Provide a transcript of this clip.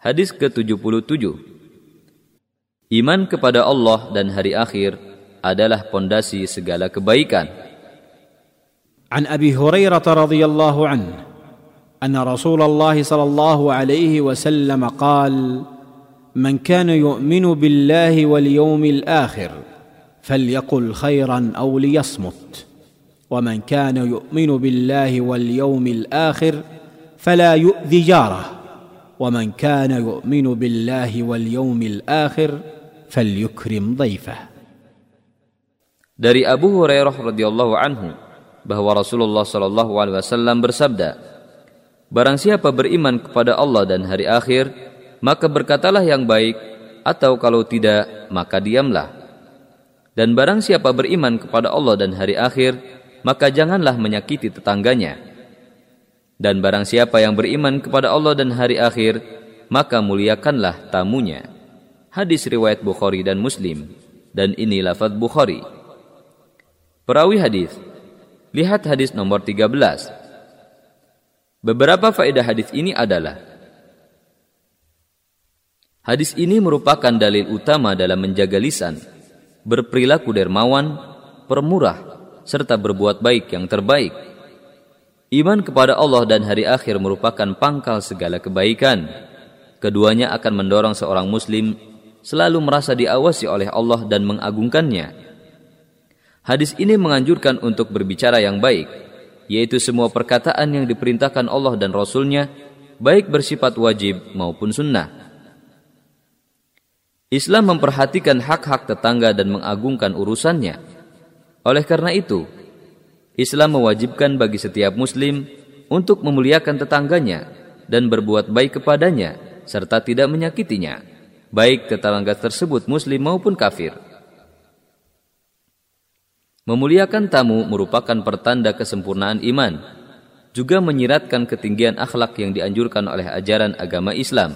Hadis ke-77 Iman kepada Allah dan hari akhir adalah pondasi segala kebaikan. رضي الله عنه ان رسول الله صلى الله عليه وسلم قال من كان يؤمن بالله واليوم الآخر فليقل خيرا أو ليصمت ومن كان يؤمن بالله واليوم الآخر فلا يؤذي جاره ومن كان يؤمن بالله واليوم الاخر فليكرم ضيفه Dari Abu Hurairah radhiyallahu anhu bahwa Rasulullah shallallahu alaihi wasallam bersabda, Barang siapa beriman kepada Allah dan hari akhir, maka berkatalah yang baik, atau kalau tidak, maka diamlah. Dan barang siapa beriman kepada Allah dan hari akhir, maka janganlah menyakiti tetangganya. Dan barang siapa yang beriman kepada Allah dan hari akhir, maka muliakanlah tamunya. Hadis riwayat Bukhari dan Muslim, dan ini lafaz Bukhari. Perawi hadis. Lihat hadis nomor 13. Beberapa faedah hadis ini adalah Hadis ini merupakan dalil utama dalam menjaga lisan, berperilaku dermawan, permurah, serta berbuat baik yang terbaik. Iman kepada Allah dan hari akhir merupakan pangkal segala kebaikan. Keduanya akan mendorong seorang muslim selalu merasa diawasi oleh Allah dan mengagungkannya Hadis ini menganjurkan untuk berbicara yang baik, yaitu semua perkataan yang diperintahkan Allah dan Rasulnya, baik bersifat wajib maupun sunnah. Islam memperhatikan hak-hak tetangga dan mengagungkan urusannya. Oleh karena itu, Islam mewajibkan bagi setiap muslim untuk memuliakan tetangganya dan berbuat baik kepadanya serta tidak menyakitinya, baik tetangga tersebut muslim maupun kafir. Memuliakan tamu merupakan pertanda kesempurnaan iman, juga menyiratkan ketinggian akhlak yang dianjurkan oleh ajaran agama Islam.